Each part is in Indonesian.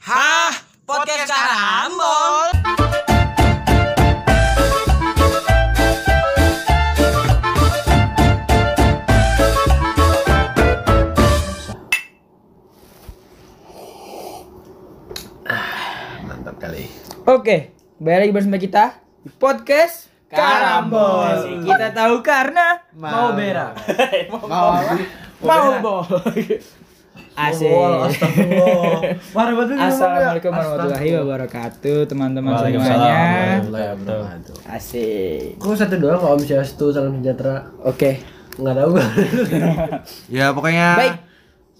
Hah? Podcast Karambol? Mantap kali. Oke, balik lagi bersama kita di podcast Karambol. Kita tahu karena Mau berak. Mau apa? mau boy. Asik. Ini Assalamualaikum warahmatullahi wabarakatuh teman-teman Waalaikumsalam semuanya. Warahmatullahi wabarakatuh. Asik. Kok satu doang Om Swastiastu salam sejahtera? Oke. Enggak tahu gua. Ya pokoknya Baik.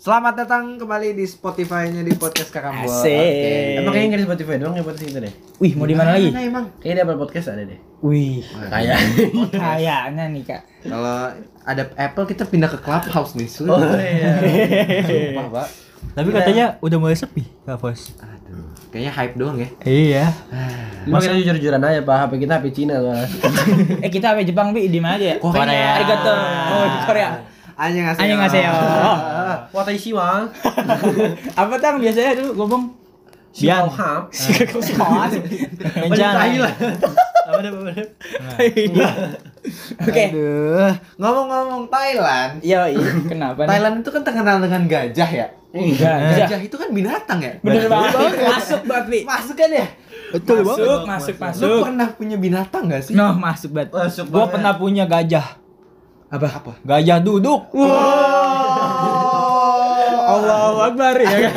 Selamat datang kembali di Spotify-nya di podcast Kakambol. Asik. Emang kayaknya nggak di Spotify doang ya podcast kita deh. Wih, mau di mana lagi? Mana emang? Kayaknya di Apple Podcast ada deh. Wih, Kayak. kayaknya nih Kak. Kalau ada Apple kita pindah ke Clubhouse nih. Oh Sudah. iya. Sumpah, Pak. Tapi katanya udah mulai sepi, Kak Bos. Aduh, kayaknya hype doang ya. Iya. Emang kita jujur-jujuran aja Pak, HP kita HP Cina soalnya. eh kita apa Jepang bi di mana aja? Korea. Arigato. Oh, di Korea. Anjing ngasih. Annyeonghaseyo. Watashi wa. Apa tang biasanya dulu ngomong? Bian. Hap. Kencang. Thailand. Apa ada apa ada? Oke. Aduh, ngomong-ngomong Thailand. Iya, iya. Kenapa nih? Thailand itu kan terkenal dengan gajah ya. Enggak, Gajah itu kan binatang ya. Bener banget. Masuk banget. Masuk kan ya? Betul Masuk, masuk, Lu masuk. pernah punya binatang gak sih? Noh, masuk banget. Masuk Gua banget. pernah punya gajah. Apa? Apa? Gajah duduk. Allahu Akbar ya kan.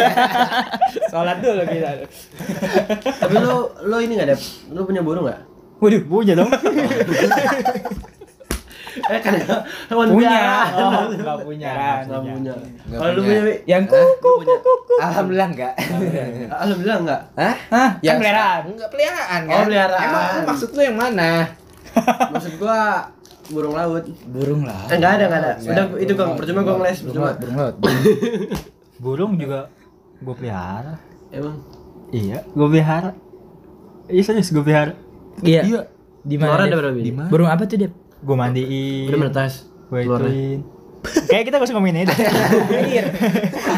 Salat dulu kita. Tapi lu lu ini enggak ada lu punya burung enggak? Waduh, punya dong. Eh kan hewan Punya. Oh, enggak punya. Enggak punya. Nggak Kalau lu punya. Yang kuku kuku kuku. Alhamdulillah enggak. Alhamdulillah enggak. Hah? Hah? Yang Kan peliharaan. Enggak peliharaan kan? Oh, peliharaan. Emang maksud lu yang mana? Maksud gua burung laut. Burung lah. Eh, enggak ada, enggak ada. Udah itu Kang, percuma gua ngeles, Burung percuma. laut, burung laut. Burung juga gua pelihara. Emang Iya, gua pelihara. Iya serius gua pelihara. Iya. Di Telur mana? berapa, Bi? Burung apa tuh, Dep? Gua mandiin. Udah menetas. Gua telurnya. ituin. Kayak kita gak usah ngomongin ini deh. Air.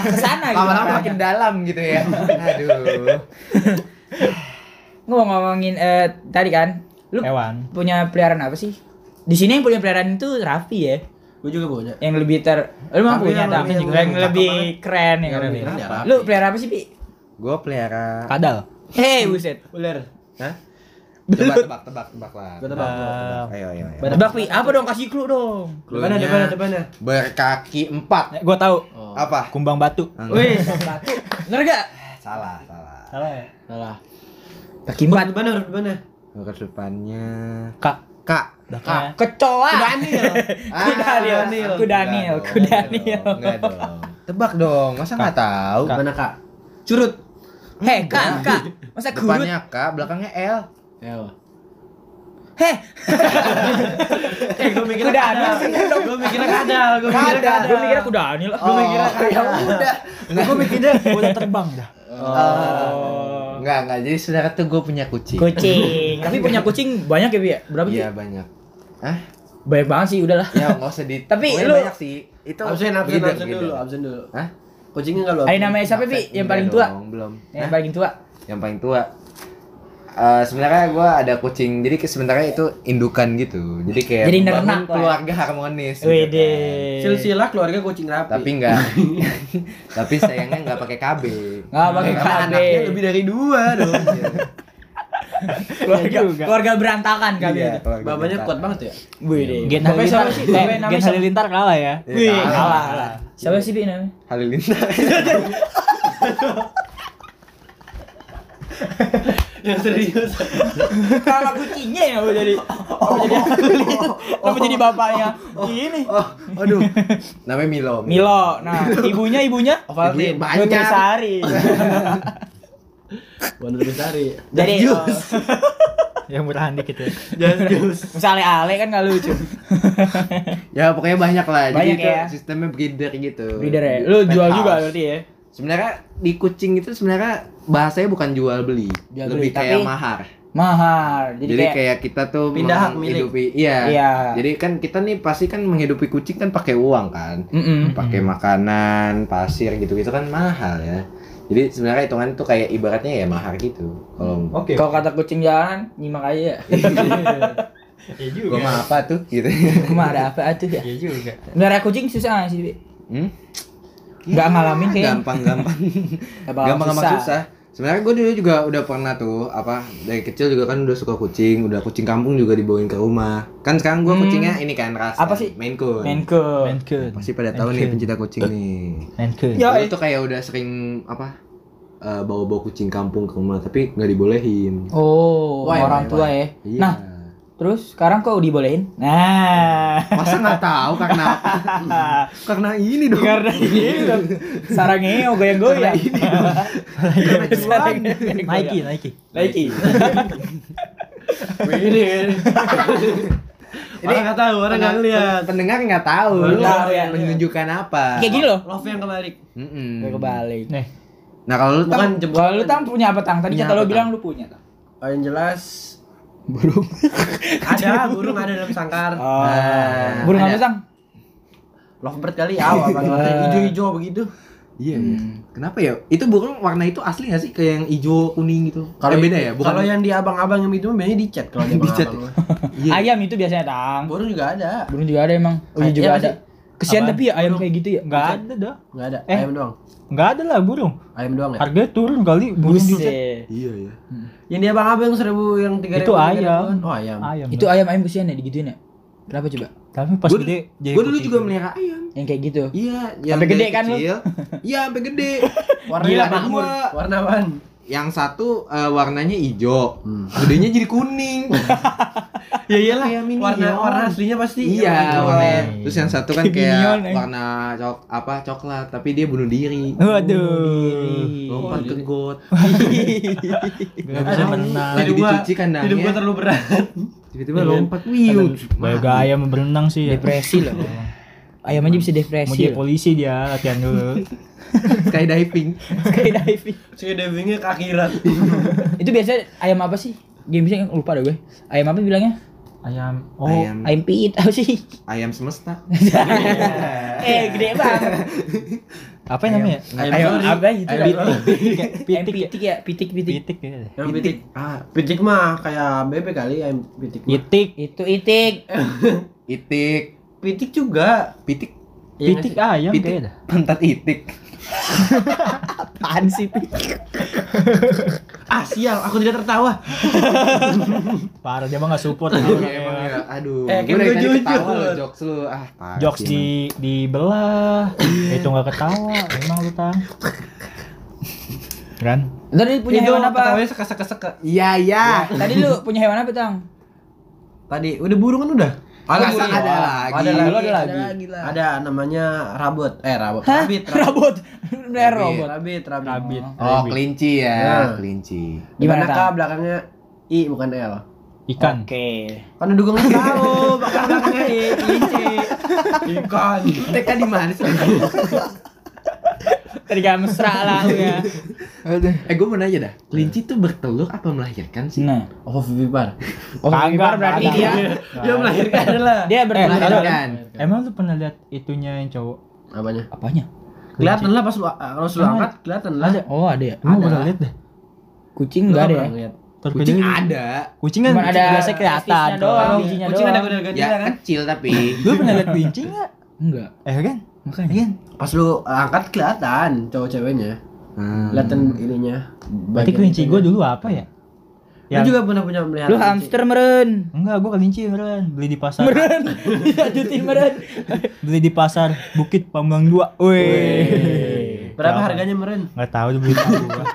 Ke sana gitu. Lama-lama makin dalam gitu ya. Aduh. Ngomong-ngomongin eh tadi kan, lu Hewan. punya peliharaan apa sih? Di sini yang punya peliharaan itu Raffi ya. Gua juga punya. Yang lebih ter lu mah Tapi punya yang tapi juga yang yang lebih keren ya Yang kan. lebih keren ya Raffi. Lu pelihara apa sih, Pi? Gua pelihara Kadal. Hei, buset. Ular. Hah? Tebak, tebak, tebak, tebak lah. Gua tebak. Eh, Ayo, ayo, ayo. Tebak, Pi. Apa dong kasih clue dong. Depannya, depannya, depannya. Berkaki empat. Eh, Gua tahu. Oh. Apa? Kumbang batu. Wih, batu. Bener gak? Salah, salah. Salah ya? Salah. Kaki empat. depannya, huruf depannya. Huruf depannya Kak. Kak. Ah, kak. Kecoa. Daniel. Ku Daniel. Ku Daniel. Ku Daniel. Enggak dong. Tebak dong. Masa nggak tahu? Mana Kak? Curut. Hei, Kak, Kak. Masa kurut? Depannya K, belakangnya L. Ya. Heh. Eh, gua mikirnya Kuda kadal. Daniel. Gua mikirnya kadal, gua mikirnya Kadal. kadal. Gue mikirnya Daniel. Gua mikirnya Oh, ya kadal. udah. Gua mikirnya udah terbang dah. Oh. Enggak, enggak. Jadi sebenarnya tuh gue punya kucing. Kucing. Tapi punya kucing banyak ya, Bi? ya? Berapa sih? Iya, banyak. Hah? Banyak banget sih, udahlah. Ya, enggak usah di Tapi lu- banyak sih. Itu Absen, absen, breeder, absen breeder. dulu, absen dulu. Hah? Kucingnya enggak lu. Ada namanya siapa, Bi? Yang paling tua? belum. Yang paling tua. Yang paling tua. Eh, sebenarnya gue ada kucing, jadi sebenarnya itu indukan gitu. Jadi kayak Jadi nernak lah. keluarga harmonis. gitu kan. Silsilah keluarga kucing rapi. Tapi enggak. Tapi sayangnya enggak pakai KB. Nggak pakai KB. anaknya lebih dari dua dong. Keluarga, juga. keluarga berantakan kali Iya, ya. keluarga Bapaknya kuat banget ya. Wede. Gen Bapaknya Halilintar. siapa sih? Bapaknya Eh, Gen? Halilintar kalah ya. Iya, Wih, kalah. kalah. kalah. Siapa sih, Bi namanya? Halilintar. Yang serius. Kalau kucingnya ya mau jadi mau jadi mau jadi bapaknya ini. Oh, aduh. Namanya Milo. Milo. Nah, ibunya ibunya Ovaltine. Banyak. Nutrisari. Wonder Besari. Jadi oh, Yang murahan dikit ya. Jangan jus. misalnya Ale kan nggak lucu. Ya pokoknya banyak lah. Jadi Banyak itu ya. sistemnya breeder gitu. Breeder ya. Lu jual juga berarti ya. Sebenarnya di kucing itu sebenarnya bahasanya bukan jual beli, Jual lebih beli, kayak tapi- mahar. Mahal. Jadi, Jadi, kayak, kayak, kita tuh Pindah hak milik. menghidupi, iya. Iya. Jadi kan kita nih pasti kan menghidupi kucing kan pakai uang kan, Mm-mm. pakai makanan, pasir gitu-gitu kan mahal ya. Jadi sebenarnya hitungan tuh kayak ibaratnya ya mahar gitu. Kalau Oke. Kalau kata kucing jalan, nyimak aja ya. Iya gua mah apa tuh gitu. Cuma ada apa tuh ya? Iya juga. Melihara kucing susah sih? Hmm? Nggak ngalamin kayaknya. Gampang-gampang. Gampang Gampang-gampang susah. susah. Sebenarnya gue dulu juga udah pernah tuh apa dari kecil juga kan udah suka kucing, udah kucing kampung juga dibawain ke rumah. Kan sekarang gue Hmm. kucingnya ini kan ras. Apa sih? Maine Coon. Main ke. Mancun. Pasti pada tahu nih pencinta kucing nih. Mancun. Ya, Dulu tuh kayak udah sering apa eh, bawa-bawa kucing kampung ke rumah tapi nggak dibolehin. Oh, Why, orang why, tua why? ya. Iya. Nah, terus sekarang kok dibolehin? Nah. masa nggak tahu karena apa? karena ini dong. Karena ini dong. sarangnya goyang-goyang. Sarangnya goyang-goyang. Nike, Nike. Nike. Ini Orang nggak tahu, orang nggak ngeliat. Pendengar nggak tahu. Tahu, ya. menunjukkan apa? Kayak gini loh. Love yang kebalik. Kayak kebalik. Nih, Nah kalau lu Bukan kan jemput. Kalau lu tang punya apa tang? Tadi kata lu Tang? bilang lu punya tang. Oh, yang jelas burung. ada burung ada dalam sangkar. Oh. Nah, Burung ada. apa tang? Lovebird kali ya, apa hijau-hijau begitu. Iya, iya. Kenapa ya? Itu burung warna itu asli nggak sih? Kayak yang hijau kuning gitu. Kalau beda ya? Bukan Kalau yang di abang-abang yang itu mah biasanya dicat kalau di. Iya. Ayam itu biasanya tang. Burung juga ada. Burung juga ada emang. Oh iya Iya juga ada. sih? Kesian Apaan? tapi ya ayam kayak gitu ya. enggak ada dah. Enggak ada. Eh. Ayam doang. Enggak ada lah burung. Ayam doang ya. Harganya turun kali burung. Buset. Iya, iya. Yang di abang-abang yang seribu yang tiga Itu ayam. Oh ayam. Ayam. Itu ayam ayam kesian ya digituin ya. Kenapa coba? Tapi pas Gua- gede jadi Gue dulu juga melihara ayam. Yang kayak gitu. Iya, yang Sampai gede kan lu? kecil. Iya, sampai gede. Apa? makmur. Warna apaan? Yang satu eh, warnanya hijau, Hmm. gedenya jadi kuning. Ya iyalah. Warna warna aslinya pasti iya, hijau. warnanya. Terus yang satu kan Kayak kayak minion, eh. warna cok apa coklat, tapi dia bunuh diri. Waduh. Lompat ke got. Gak bisa menang. Lagi dicuci kandangnya. Hidup gua terlalu berat. Tiba-tiba lompat. Wiu. Banyak gaya berenang sih ya. Depresi loh. Ayam aja bisa Mau depresi. jadi loh. polisi dia latihan dulu. Skydiving. Skydiving. Saya divingnya ke akhirat. Itu biasanya ayam apa sih? Game bisa lupa deh gue. Ayam apa bilangnya? Ayam. Oh, Ayam Ayam piit apa sih? ayam semesta. eh gede banget. apa namanya? Ayam sorry. apa gitu? Ayam sorry. Ayam Pitik ya? pitik ya, pitik pitik. Pitik ya. Yang pitik. Ah, Pitik mah kayak bebek kali ayam pitik. mah. Pitik. Itu itik. itik. Pitik juga. Pitik. Iya Pitik nggak sih? ayam Pitik. kayaknya. Pantat itik. Apaan sih pitik? Ah sial, aku tidak tertawa. Parah dia mah enggak support. Iya, emang ya. Aduh. Eh, gue jujur. ketawa lo jokes lu. Ah, parah Jokes sih, di dibelah. itu enggak ketawa. Emang lu tang. Kan? Tadi punya Itu hewan apa? ketawanya seka-seka-seka. emang. Iya, iya. Tadi lu punya hewan apa, Tang? Tadi udah burung kan udah? Burung. ada Oh, lagi? Ada lagi. Lu ada lagi. lah. Ada namanya rabot. Eh rabot. Hah? Rabit. Rabot. Bener robot. Rabit. Rabit. Rabit. Oh, kelinci ya, Nah. kelinci. Gimana, Gimana Tang? belakangnya I bukan L. Ikan. Oke. Kan udah gue tahu, bakal belakangnya I, kelinci. Ikan. TK di mana sih? Tadi gak mesra lah ya. eh, gue mau nanya dah. Kelinci tuh bertelur apa melahirkan sih? Nah. Oh, vivipar. Oh, Kagak, Vipar berarti dia Dia melahirkan lah. dia Eh, bertelur ada dalam. kan? Emang lu pernah lihat itunya yang cowok? Apanya? Apanya? Kelihatan lah pas lu kalau lu angkat kelihatan lah. Ada. Oh, ada ya. Emang pernah lihat deh. Kucing enggak ada ya? Kucing ada. Kucing kan ada biasa kelihatan. Kucing ada gede-gede Ya kan? kecil tapi. Lu pernah lihat kelinci enggak? Enggak. Eh kan? Makanya. Kan? Pas lu angkat kelihatan cowok ceweknya. Hmm. Kelihatan ininya. Berarti kelinci gua dulu apa ya? Lu juga pernah punya melihara Lu hamster meren. Enggak, gua kelinci beneran. Beli di pasar. Meren. Iya, juti meren. Beli di pasar Bukit Pamulang 2. Wih. Berapa harganya meren? Enggak tahu tuh beli tahu gua.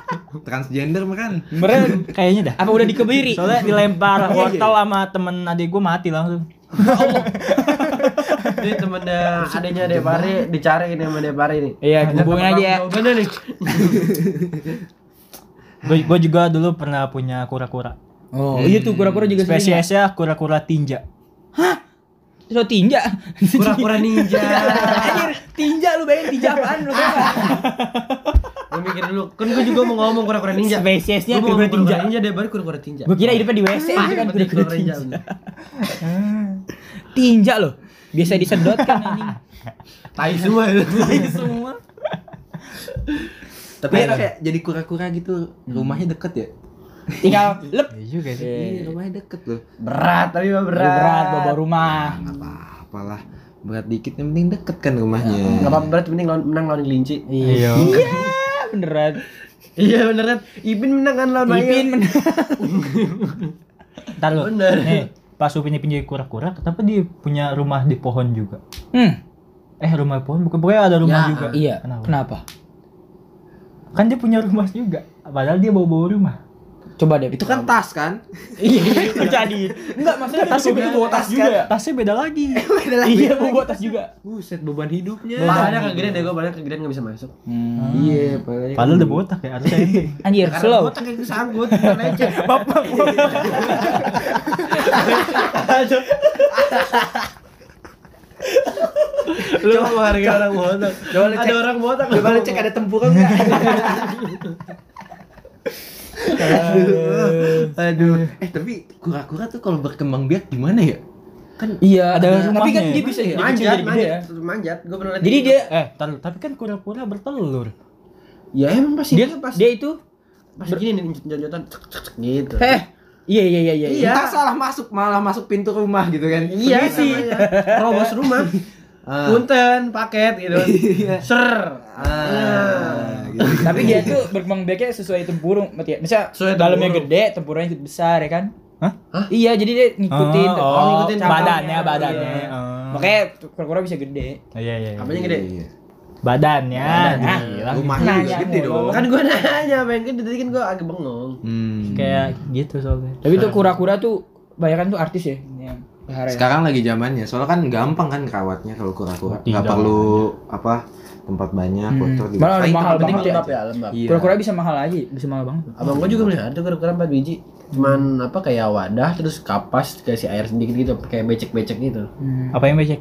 Transgender kan? Meren. Kayaknya dah. Apa udah dikebiri? Soalnya dilempar wortel sama temen adik gua mati langsung. Ini temennya adanya Depari dicari ini sama Depari nih. Iya, hubungin aja ya. jawabannya nih. Gua, gua juga dulu pernah punya kura-kura. Oh, iya tuh kura-kura juga ya? Spesiesnya kura-kura tinja. So tinja. Kura-kura ninja. Anjir, tinja lu bayangin tinja apaan lu kan? Lu mikir dulu, kan gua juga mau ngomong kura-kura ninja. Spesiesnya kura-kura tinja. kura-kura ninja Depari kura-kura tinja. Gua kira hidupnya di WC itu kan kura-kura tinja. Tinja loh. Biasa disedot kan ini. Tai semua itu. Semua. Tapi enak kayak jadi kura-kura gitu. Rumahnya deket ya. Tinggal lep. Iya juga sih. Iya, rumahnya deket loh. Berat tapi mah berat. Berat bawa rumah. Enggak apa-apa lah. Berat dikit yang penting deket kan rumahnya. Enggak apa-apa berat penting lawan menang lawan kelinci. Iya. Iya, beneran. Iya beneran. Ipin menang kan lawan. Ipin bener. Ntar lu. Bener. Nih, pas Upin Ipin jadi kura-kura, kenapa dia punya rumah di pohon juga? Hmm. Eh, rumah di pohon bukan pokoknya ada rumah Ya, juga. Iya. Kenapa? Kenapa? Kan dia punya rumah juga. Padahal dia bawa-bawa rumah. Coba deh. Itu kan tas kan? Iya, jadi. Enggak, maksudnya tasnya beda, bawa tas juga ya? Tasnya beda lagi. Iya, bawa tas juga. Buset beban hidupnya. Badannya kegedean deh gua badannya kegedean enggak bisa masuk. Iya, padahal. Padahal udah botak ya, harusnya enteng. Anjir, slow. Otak yang lecet. Bapak. Lu menghargai orang botak. Coba lu Ada cek. orang botak. Coba lu cek ada tempurung enggak? Aduh. Aduh. Eh, tapi kura-kura tuh kalau berkembang biak gimana ya? Kan iya, ada Tapi kan rumahnya. dia bisa ya, Manjat, jadi gede manjat, ya. manjat. Gua pernah. Jadi di- dia Eh, tar, tapi kan kura-kura bertelur. ya emang pasti dia dia pas dia itu pas gini nih cek, gitu. eh iya iya iya iya. Iya. Entah salah masuk malah masuk pintu rumah gitu kan. Iya sih. Robos rumah. Ah. Punten paket gitu. Ser. Ah, gitu. Tapi dia tuh berkembang biaknya sesuai tempurung, ya. Misalnya Sesuai dalamnya tempurung. gede, tempurungnya besar ya kan? Hah? Iya, jadi dia ngikutin Oh, oh, ngikutin badannya, badannya. Iya. Oh. Makanya kura-kura bisa gede. Iya, iya. iya. Apanya gede? Iya. Badannya. Badannya. Gila. Rumahnya juga gede dong. Kan gua nanya apa yang gede tadi kan gua agak bengong. Hmm. Kayak gitu soalnya. Tapi tuh kura-kura tuh banyak tuh artis ya yang ya. Sekarang lagi zamannya, soalnya kan gampang kan kerawatnya kalau kura-kura. Nggak perlu apa tempat banyak, Hmm. kotor gitu. Malah Paling mahal banget lembab aja. ya, lembab. Iya. Kura-kura bisa mahal aja, bisa mahal banget. Abang gua juga melihat tuh kura-kura 4 biji. Cuman apa kayak wadah terus kapas kasih air sedikit gitu kayak becek-becek gitu. Apa yang becek?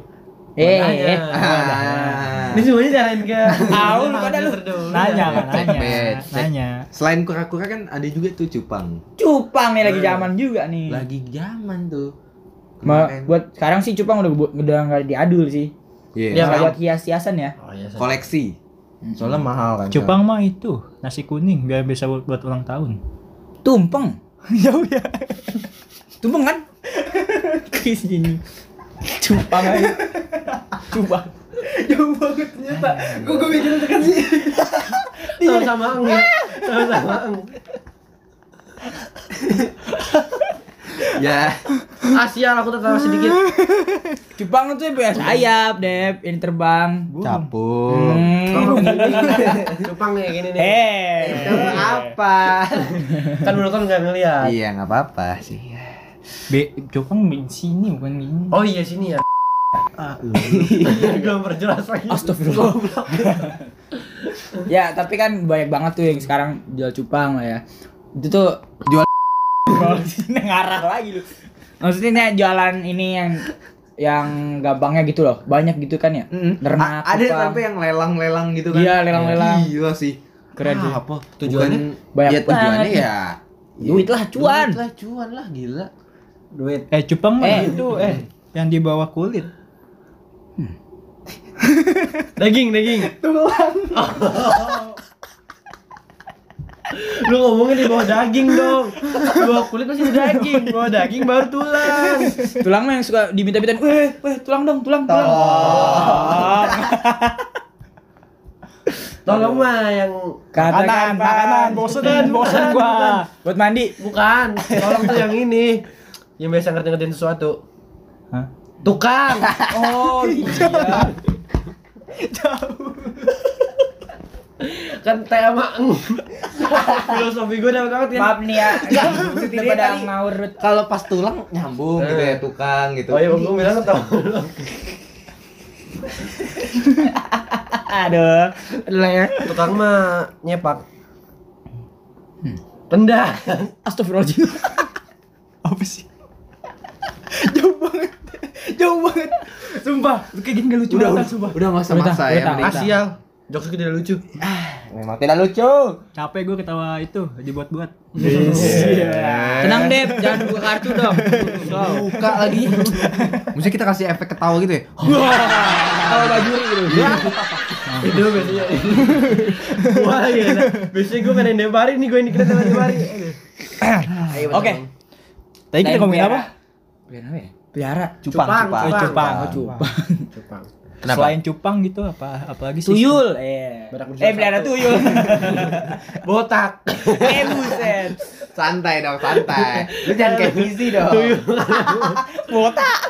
Eh, eh. Ah. Ini semuanya jalanin ke Tahu lu pada lu. Nanya kan, nanya. Nanya. Selain kura-kura kan ada juga tuh cupang. Cupang nih lagi zaman juga nih. Lagi zaman tuh. Ma- buat sekarang sih cupang udah udah nggak diadul sih. Iya, sekarang buat hias-hiasan ya. Oh iya. Koleksi. Soalnya mahal kan. Cupang mah itu nasi kuning biar bisa buat, buat ulang tahun. Tumpeng. Jauh ya. Tumpeng kan? Ke sini. Cupang aja. Cupang. Jauh banget ternyata. Gua gua mikir dekat sih. Sama-sama eng. ya. Sama-sama eng. Ya. Asia aku tertawa sedikit. Cupang itu punya sayap, Dep, yang terbang. Capung. Hmm. Cupang nih gini nih. Eh. Itu apa? Kan menurut kan nggak ngeliat. Iya, nggak apa-apa sih. Be, cupang di sini bukan gini. Oh iya sini ya. Gua perjelas lagi. Astagfirullah. ya, tapi kan banyak banget tuh yang sekarang jual cupang lah ya. Itu tuh Jual ngarah lagi lu. Maksudnya jualan ini yang yang gampangnya gitu loh. Banyak gitu kan ya. Ternak. A- ada sampai yang lelang-lelang gitu kan. Iya, lelang-lelang. Gila sih. Keren Ah, apa? Tujuannya? Bukan- Banyak ya, tujuannya banget. ya Duit lah, cuan. Duit lah, cuan lah, gila. Duit. Eh, cupang mah Eh. itu eh yang di bawah kulit. Daging, daging. Lu ngomongnya di bawah daging dong. Di bawah kulit masih ada daging. Di bawah daging baru tulang. Tulang mah yang suka diminta-minta, "Weh, weh, tulang dong, tulang, tulang." Tolong mah yang Katakan, makanan, bosen, bosen gua. Buat mandi. bukan. Tolong tuh yang ini. Yang biasa ngerti-ngertiin sesuatu. Hah? Tukang. Oh, iya. kan teh sama eng. Filosofi gue dapat banget kan. Maaf nih ya. Daripada ngawur. Kalau pas tulang nyambung gitu ya tukang gitu. Oh iya, gue bilang tau. Aduh. Lah ya. Tukang mah nyepak. Rendah. Astagfirullahaladzim. Apa sih? Jauh banget. Sumpah, lu kayak gini gak lucu udah, banget, udah, sumpah. udah nggak usah maksa udah, ya. Asial. Jokes tidak lucu. memang tidak lucu. Capek gue ketawa itu dibuat-buat. Tenang Dep, jangan buka kartu dong. Buka lagi. Mesti kita kasih efek ketawa gitu ya. Kalau bajuri gitu. Itu biasanya. Wah iya. nah. Biasanya gue pengen debari nih gue ini kita sama debari. Oke. Tadi kita ngomongin apa? Pelihara apa ya? Pelihara. Cupang, Cupang, cupang. Oh, cupang, oh, Cupang. cupang. Cupang. Kenapa? Selain cupang gitu apa apalagi sih? Tuyul, eh. Eh, pelihara tuyul. Botak. Eh, buset. Santai dong, santai. Lu jangan kayak visi dong. Botak.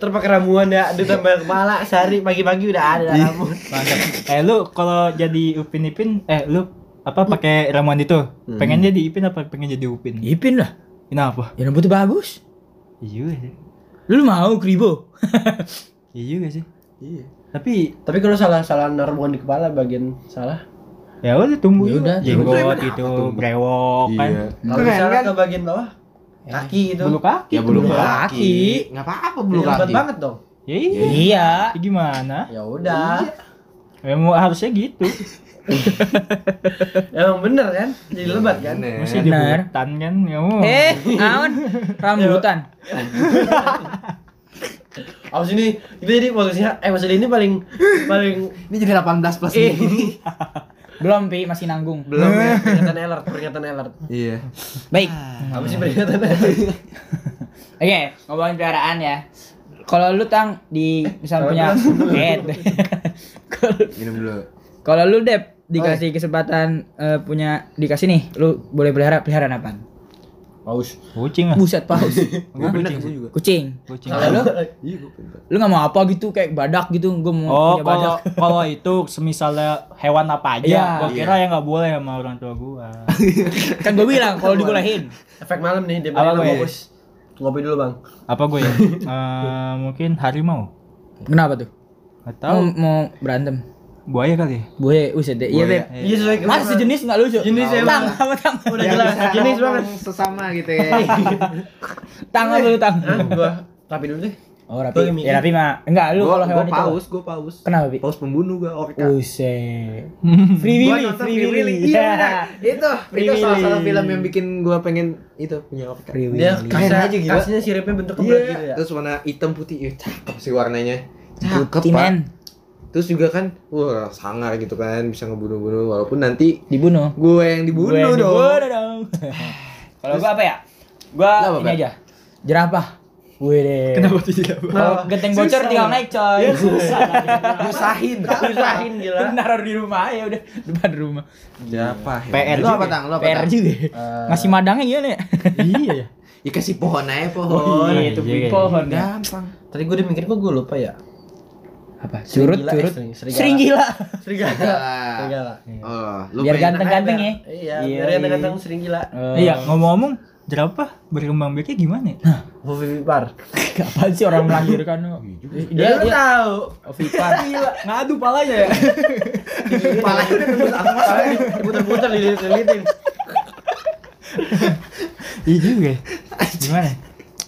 Terpakai ramuan ya, ada tambah kepala sehari pagi-pagi udah ada ramuan. Mantap. Eh lu kalau jadi Upin Ipin eh lu apa pakai ramuan itu? Pengen jadi Ipin apa pengen jadi Upin? Ipin lah. Kenapa? Ya rambutnya bagus. Iya sih. Lu mau kribo? Iya juga sih. Iya. Tapi Tapi kalau salah salah ramuan di kepala bagian salah. ya udah tumbuh Ya udah, jenggot gitu brewok kan Kalau Keren, misalnya kan? ke bagian bawah, kaki itu. bulu kaki Ya bulu Bulu kaki. kaki. Enggak apa-apa Bulu kaki. banget dong. ya iya Iya. Ya gimana Ya udah. ya mau harusnya gitu Emang bener kan? Jadi lebat kan? Bener. masih di Benar. hutan kan ya mau Eh, awan. Rambutan. Abis ini itu jadi posisinya eh maksudnya ini paling paling Ini jadi 18 plus eh ini. Belum, Pi, masih nanggung. belum ya peringatan alert peringatan alert. Iya. Baik. Apa sih peringatan alert? Oke, ngomongin peliharaan ya. Kalau lu tang di misal punya Eh, Kalau Minum dulu. kalau lu Dep dikasih kesempatan eh, punya dikasih nih, lu boleh pelihara peliharaan apa? Paus. kucing lah Buset, paus. gue kucing sih Kucing. kucing Kalau lu Iya, gue lu nggak mau apa gitu kayak badak gitu, gua mau Oh, punya badak. kalau itu semisalnya hewan apa aja, Iya. gua kira ya nggak boleh sama orang tua gua. Kan gua bilang kalau dibolehin. Efek malam nih dia Apa gue? fokus. Ngopi dulu, Bang. Apa gue ya? Eh, mungkin harimau. Kenapa tuh? Gak Mau, tahu. mau berantem. Buaya kali. ya? Buaya, uset deh. Iya, Buaya. Beb. Iya sesuai Masa sejenis enggak lucu? Jenis ya, Tang, apa tang? Udah jelas jenis banget. Sesama gitu ya. Tang apa lu tang? Ah, gua rapi dulu deh. Oh, rapi. Ya rapi mah. Enggak, lu kalau hewan itu. paus, gua paus. Kenapa, Pi? Paus pembunuh gua orka. Buset. Free Willy, Free Willy. Iya, Iya. Itu itu salah satu film yang bikin gua pengen itu punya orka. Free Dia Willy. Keren kasih aja gila. kasihnya siripnya bentuk Iya, kebelet gitu ya. terus warna hitam putih, ya cakep sih warnanya. Cakep, Putih. Terus juga kan, wah sangar gitu kan, bisa ngebunuh-bunuh walaupun nanti Dibunuh. gue yang dibunuh Gue yang dong. dibunuh dong. Kalau gua apa ya? Apa, ini Beb? aja. Jerapah. Wih deh. Kenapa tidak? Kalau genteng bocor tinggal naik coy. Susah. Nyusahin. Usahin gila. Naruh di rumah aja udah depan rumah. Siapa? PR Lu apa tang? Lu apa PR juga. Ngasih madangnya gimana ya? iya ya. Ya kasih pohon aja pohon. Oh, iya, itu iya, iya. pohon. Gampang. Tadi gue udah mikir kok gue lupa ya. Apa? Surut, Serigala, surut. eh, sering- serigala. Sering gila. Serigala. Serigala. Oh, lu Biar ganteng-ganteng ya. Iya, Iya, biar iya. ganteng sering gila. Oh. Iya, ngomong-ngomong jerapah berkembang biaknya gimana ya? Ovipar. Apaan sih orang melahirkan? Dia lu tahu. Ovipar. Gila, ngadu palanya ya. Kepalanya udah nembus apa? Diputar-putar dililit-lilitin. Iya juga. ya. Gimana?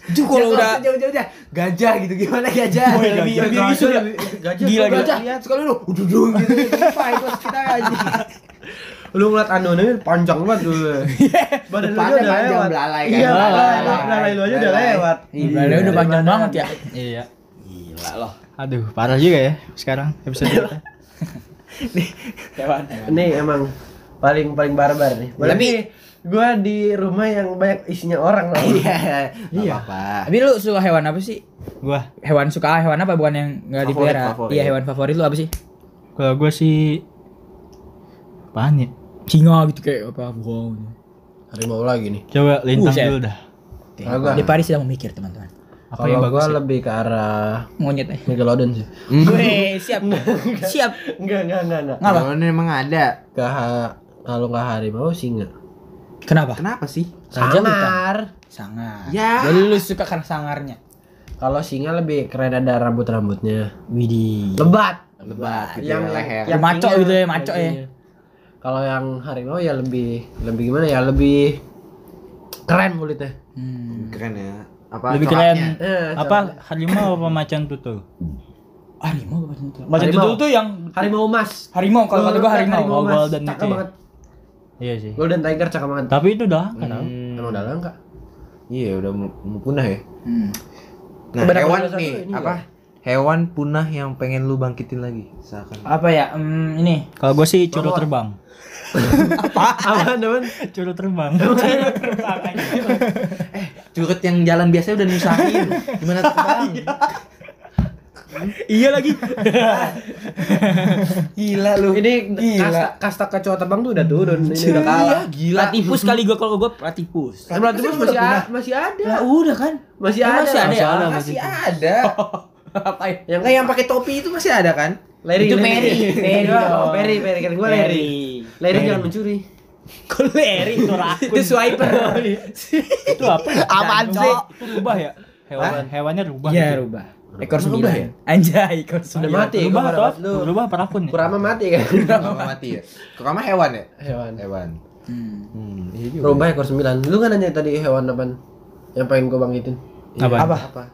Itu kalau udah jauh-jauh. Gajah gitu gimana gajah? Oh, lebih lebih Gajah, ya. lebih- Gajah. Gila, gila. gajah. Lihat sekali lu, ududung gitu. Apa itu kita aja. Lu ngeliat anu ini panjang banget dulu. Badan lu udah panjang, lewat. belalai kan. Iya, belalai. Belalai. Belalai lu aja udah Belalai. lewat. Ih, badannya udah panjang banget ya. Iya. Gila loh. Aduh, parah juga ya sekarang episode kita. Hewan. Ini emang paling paling barbar nih. Tapi gua di rumah yang banyak isinya orang lah. Iya. Iya. apa Tapi lu suka hewan apa sih? Gua, Hewan suka hewan apa bukan yang nggak Favorit, dipelihara? favorit. Iya hewan favorit lu apa sih? kalau gua sih apaan ya? Singa gitu kayak apa? Wow. Harimau lagi nih. Coba lintang Buset. dulu dah. Gua, Di Paris sedang memikir teman-teman. Apa yang kalau bagus? gua ya? lebih ke arah Monyet eh. Megalodon sih. Weh, siap. siap. Enggak, enggak, enggak, enggak. Kalau ini emang ada. Ke kalau nggak harimau singa. Kenapa? Kenapa sih? Raja hutan. Sangar. Sangar. Ya. Jadi lu suka karena sangarnya. Kalau singa lebih keren ada rambut-rambutnya. Widih. Lebat. Lebat gitu yang ya, leher. Yang maco gitu ya, maco ya. Kalau yang harimau ya lebih lebih gimana ya? Lebih keren kulitnya. Hmm. Keren ya. Apa Lebih coraknya? keren Eh, apa harimau apa macan tutul? Harimau apa tutul? Macan Harimau. tutul tuh yang Harimau emas. harimau kalau kata gua harimau. Emas. golden Cakep itu ya? banget. Iya sih. Golden tiger cakep banget. Tapi itu udah langka tau. Emang udah langka. Iya, udah mau punah ya. Hmm. Nah, Beda hewan nih, apa? Hewan punah yang pengen lu bangkitin lagi. Misalkan. Apa ya? Hmm, ini. Kalau gue sih curut terbang. Apaan teman? Curut terbang. Curut yang jalan biasa udah nyusahin. Gimana terbang? Iya lagi. Gila lu. Ini kasta, kasta kecoa terbang tuh udah turun. Ini udah kalah. gila. Platypus kali gua kalau gua platypus. Berarti masih ada, masih ada. Ya udah kan. Masih Ya, ada. masih ada ya? Masih ada. Apa ya? Yang kayak yang pakai topi itu masih ada kan? Larry, Itu Larry. Perry. Perry Oh. Perry, Perry kan gua Larry. Larry jangan mencuri. Kok Larry itu rakun. Itu swiper. itu apa? ya? Apaan Jantung. sih? Itu rubah ya? Hewan hewannya rubah. Iya, gitu. rubah. Ekor sembilan. ya? Anjay, ekor Udah sembilan. mati Rubah gua atau lu. rubah apa ya? Kurama mati kan. Kurama mati ya. Kurama hewan ya? Hewan. Hewan. Hmm. Hmm, iya. Rubah ekor sembilan. Lu kan nanya tadi hewan apaan? Yang pengen gua bangkitin. Apa? Apa? Apa?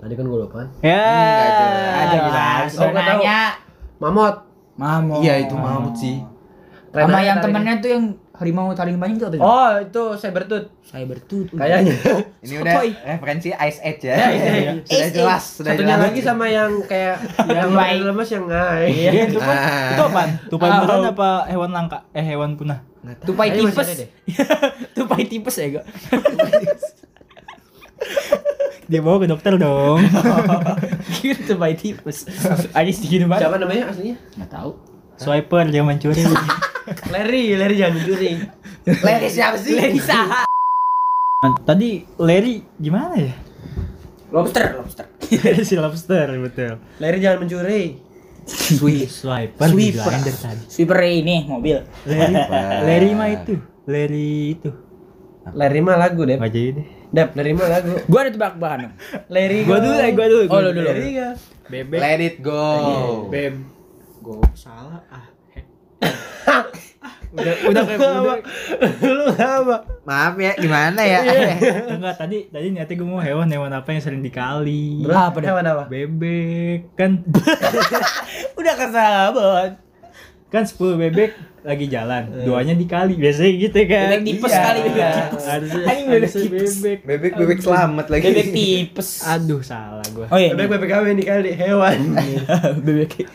Tadi kan gua lupa. Ya. Aja gila. jelas. Oh, nanya. Mamut. Mamut. Iya, itu mamut sih. Sama yang temennya tuh yang harimau paling banyak tuh apa? Oh, itu Cybertooth. Cybertooth. Kayaknya. Ini udah Apa, referensi Ice Edge ya. Ya, iya, iya. Sudah jelas, sudah Satunya jelas. lagi sama yang kayak yang lemas yang ngai. Iya, itu kan. Ah. Itu apaan? Tupai Ah, beneran oh. apa hewan langka? Eh hewan punah. Tupai tipes. Tupai tipes ya, gak? Dia bawa ke dokter dong. Gitu tupai tipes. Aja segini banget. Siapa namanya aslinya? Enggak tahu. Swiper dia mencuri. Larry, Larry jangan mencuri. Larry siapa sih? Larry Saha. Tadi Larry gimana ya? Lobster, lobster. si lobster betul. Larry jangan mencuri. Swiper. Swiper. Swiper. tadi. Sweeper ini mobil. Larry. Larry mah itu. Larry itu. Larry mah lagu, Dep. Gak jadi deh. Dep, Larry mah lagu. Gua ada tebak-tebakan. Larry Gua dulu, eh, gua dulu. Oh, lu dulu. Larry ga? Bebek. Let it go. Beb. Go salah ah. Udah udah kayak udah. Lu apa? Maaf ya, gimana ya? Enggak tadi tadi niatnya gue mau hewan hewan apa yang sering dikali. Apa deh? Hewan apa? Bebek kan Udah kesahabat. kan 10 bebek lagi jalan, duanya dikali biasanya gitu kan. Bebek tipes Iya. kali ya. Harusnya bebek bebek. Bebek bebek selamat lagi. Bebek tipes. Aduh salah gua. Oh iya. Bebek bebek kami dikali hewan. bebek.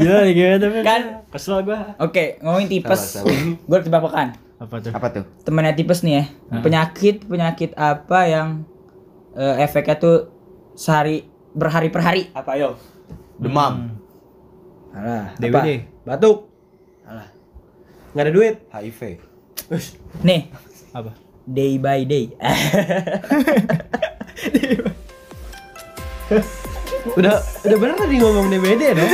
Gila gitu tapi Kan. kesel gua. Oke, ngomongin tipes. Salah, salah. Gua tebakan. Apa tuh? Apa tuh? Temannya tipes nih ya. Penyakit penyakit apa yang eh, efeknya tuh sehari berhari per hari? Apa yo? Demam. Alah, apa? DWD. Batuk. Alah. Nggak ada duit. HIV. Nih, Apa? day by day. Udah udah bener tadi ngomong DBD dong.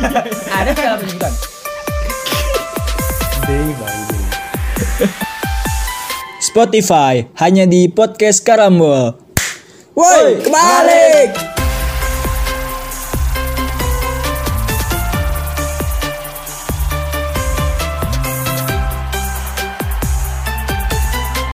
ada segala penyebutan. Day by day. Spotify hanya di podcast Karambol. Woi, kebalik.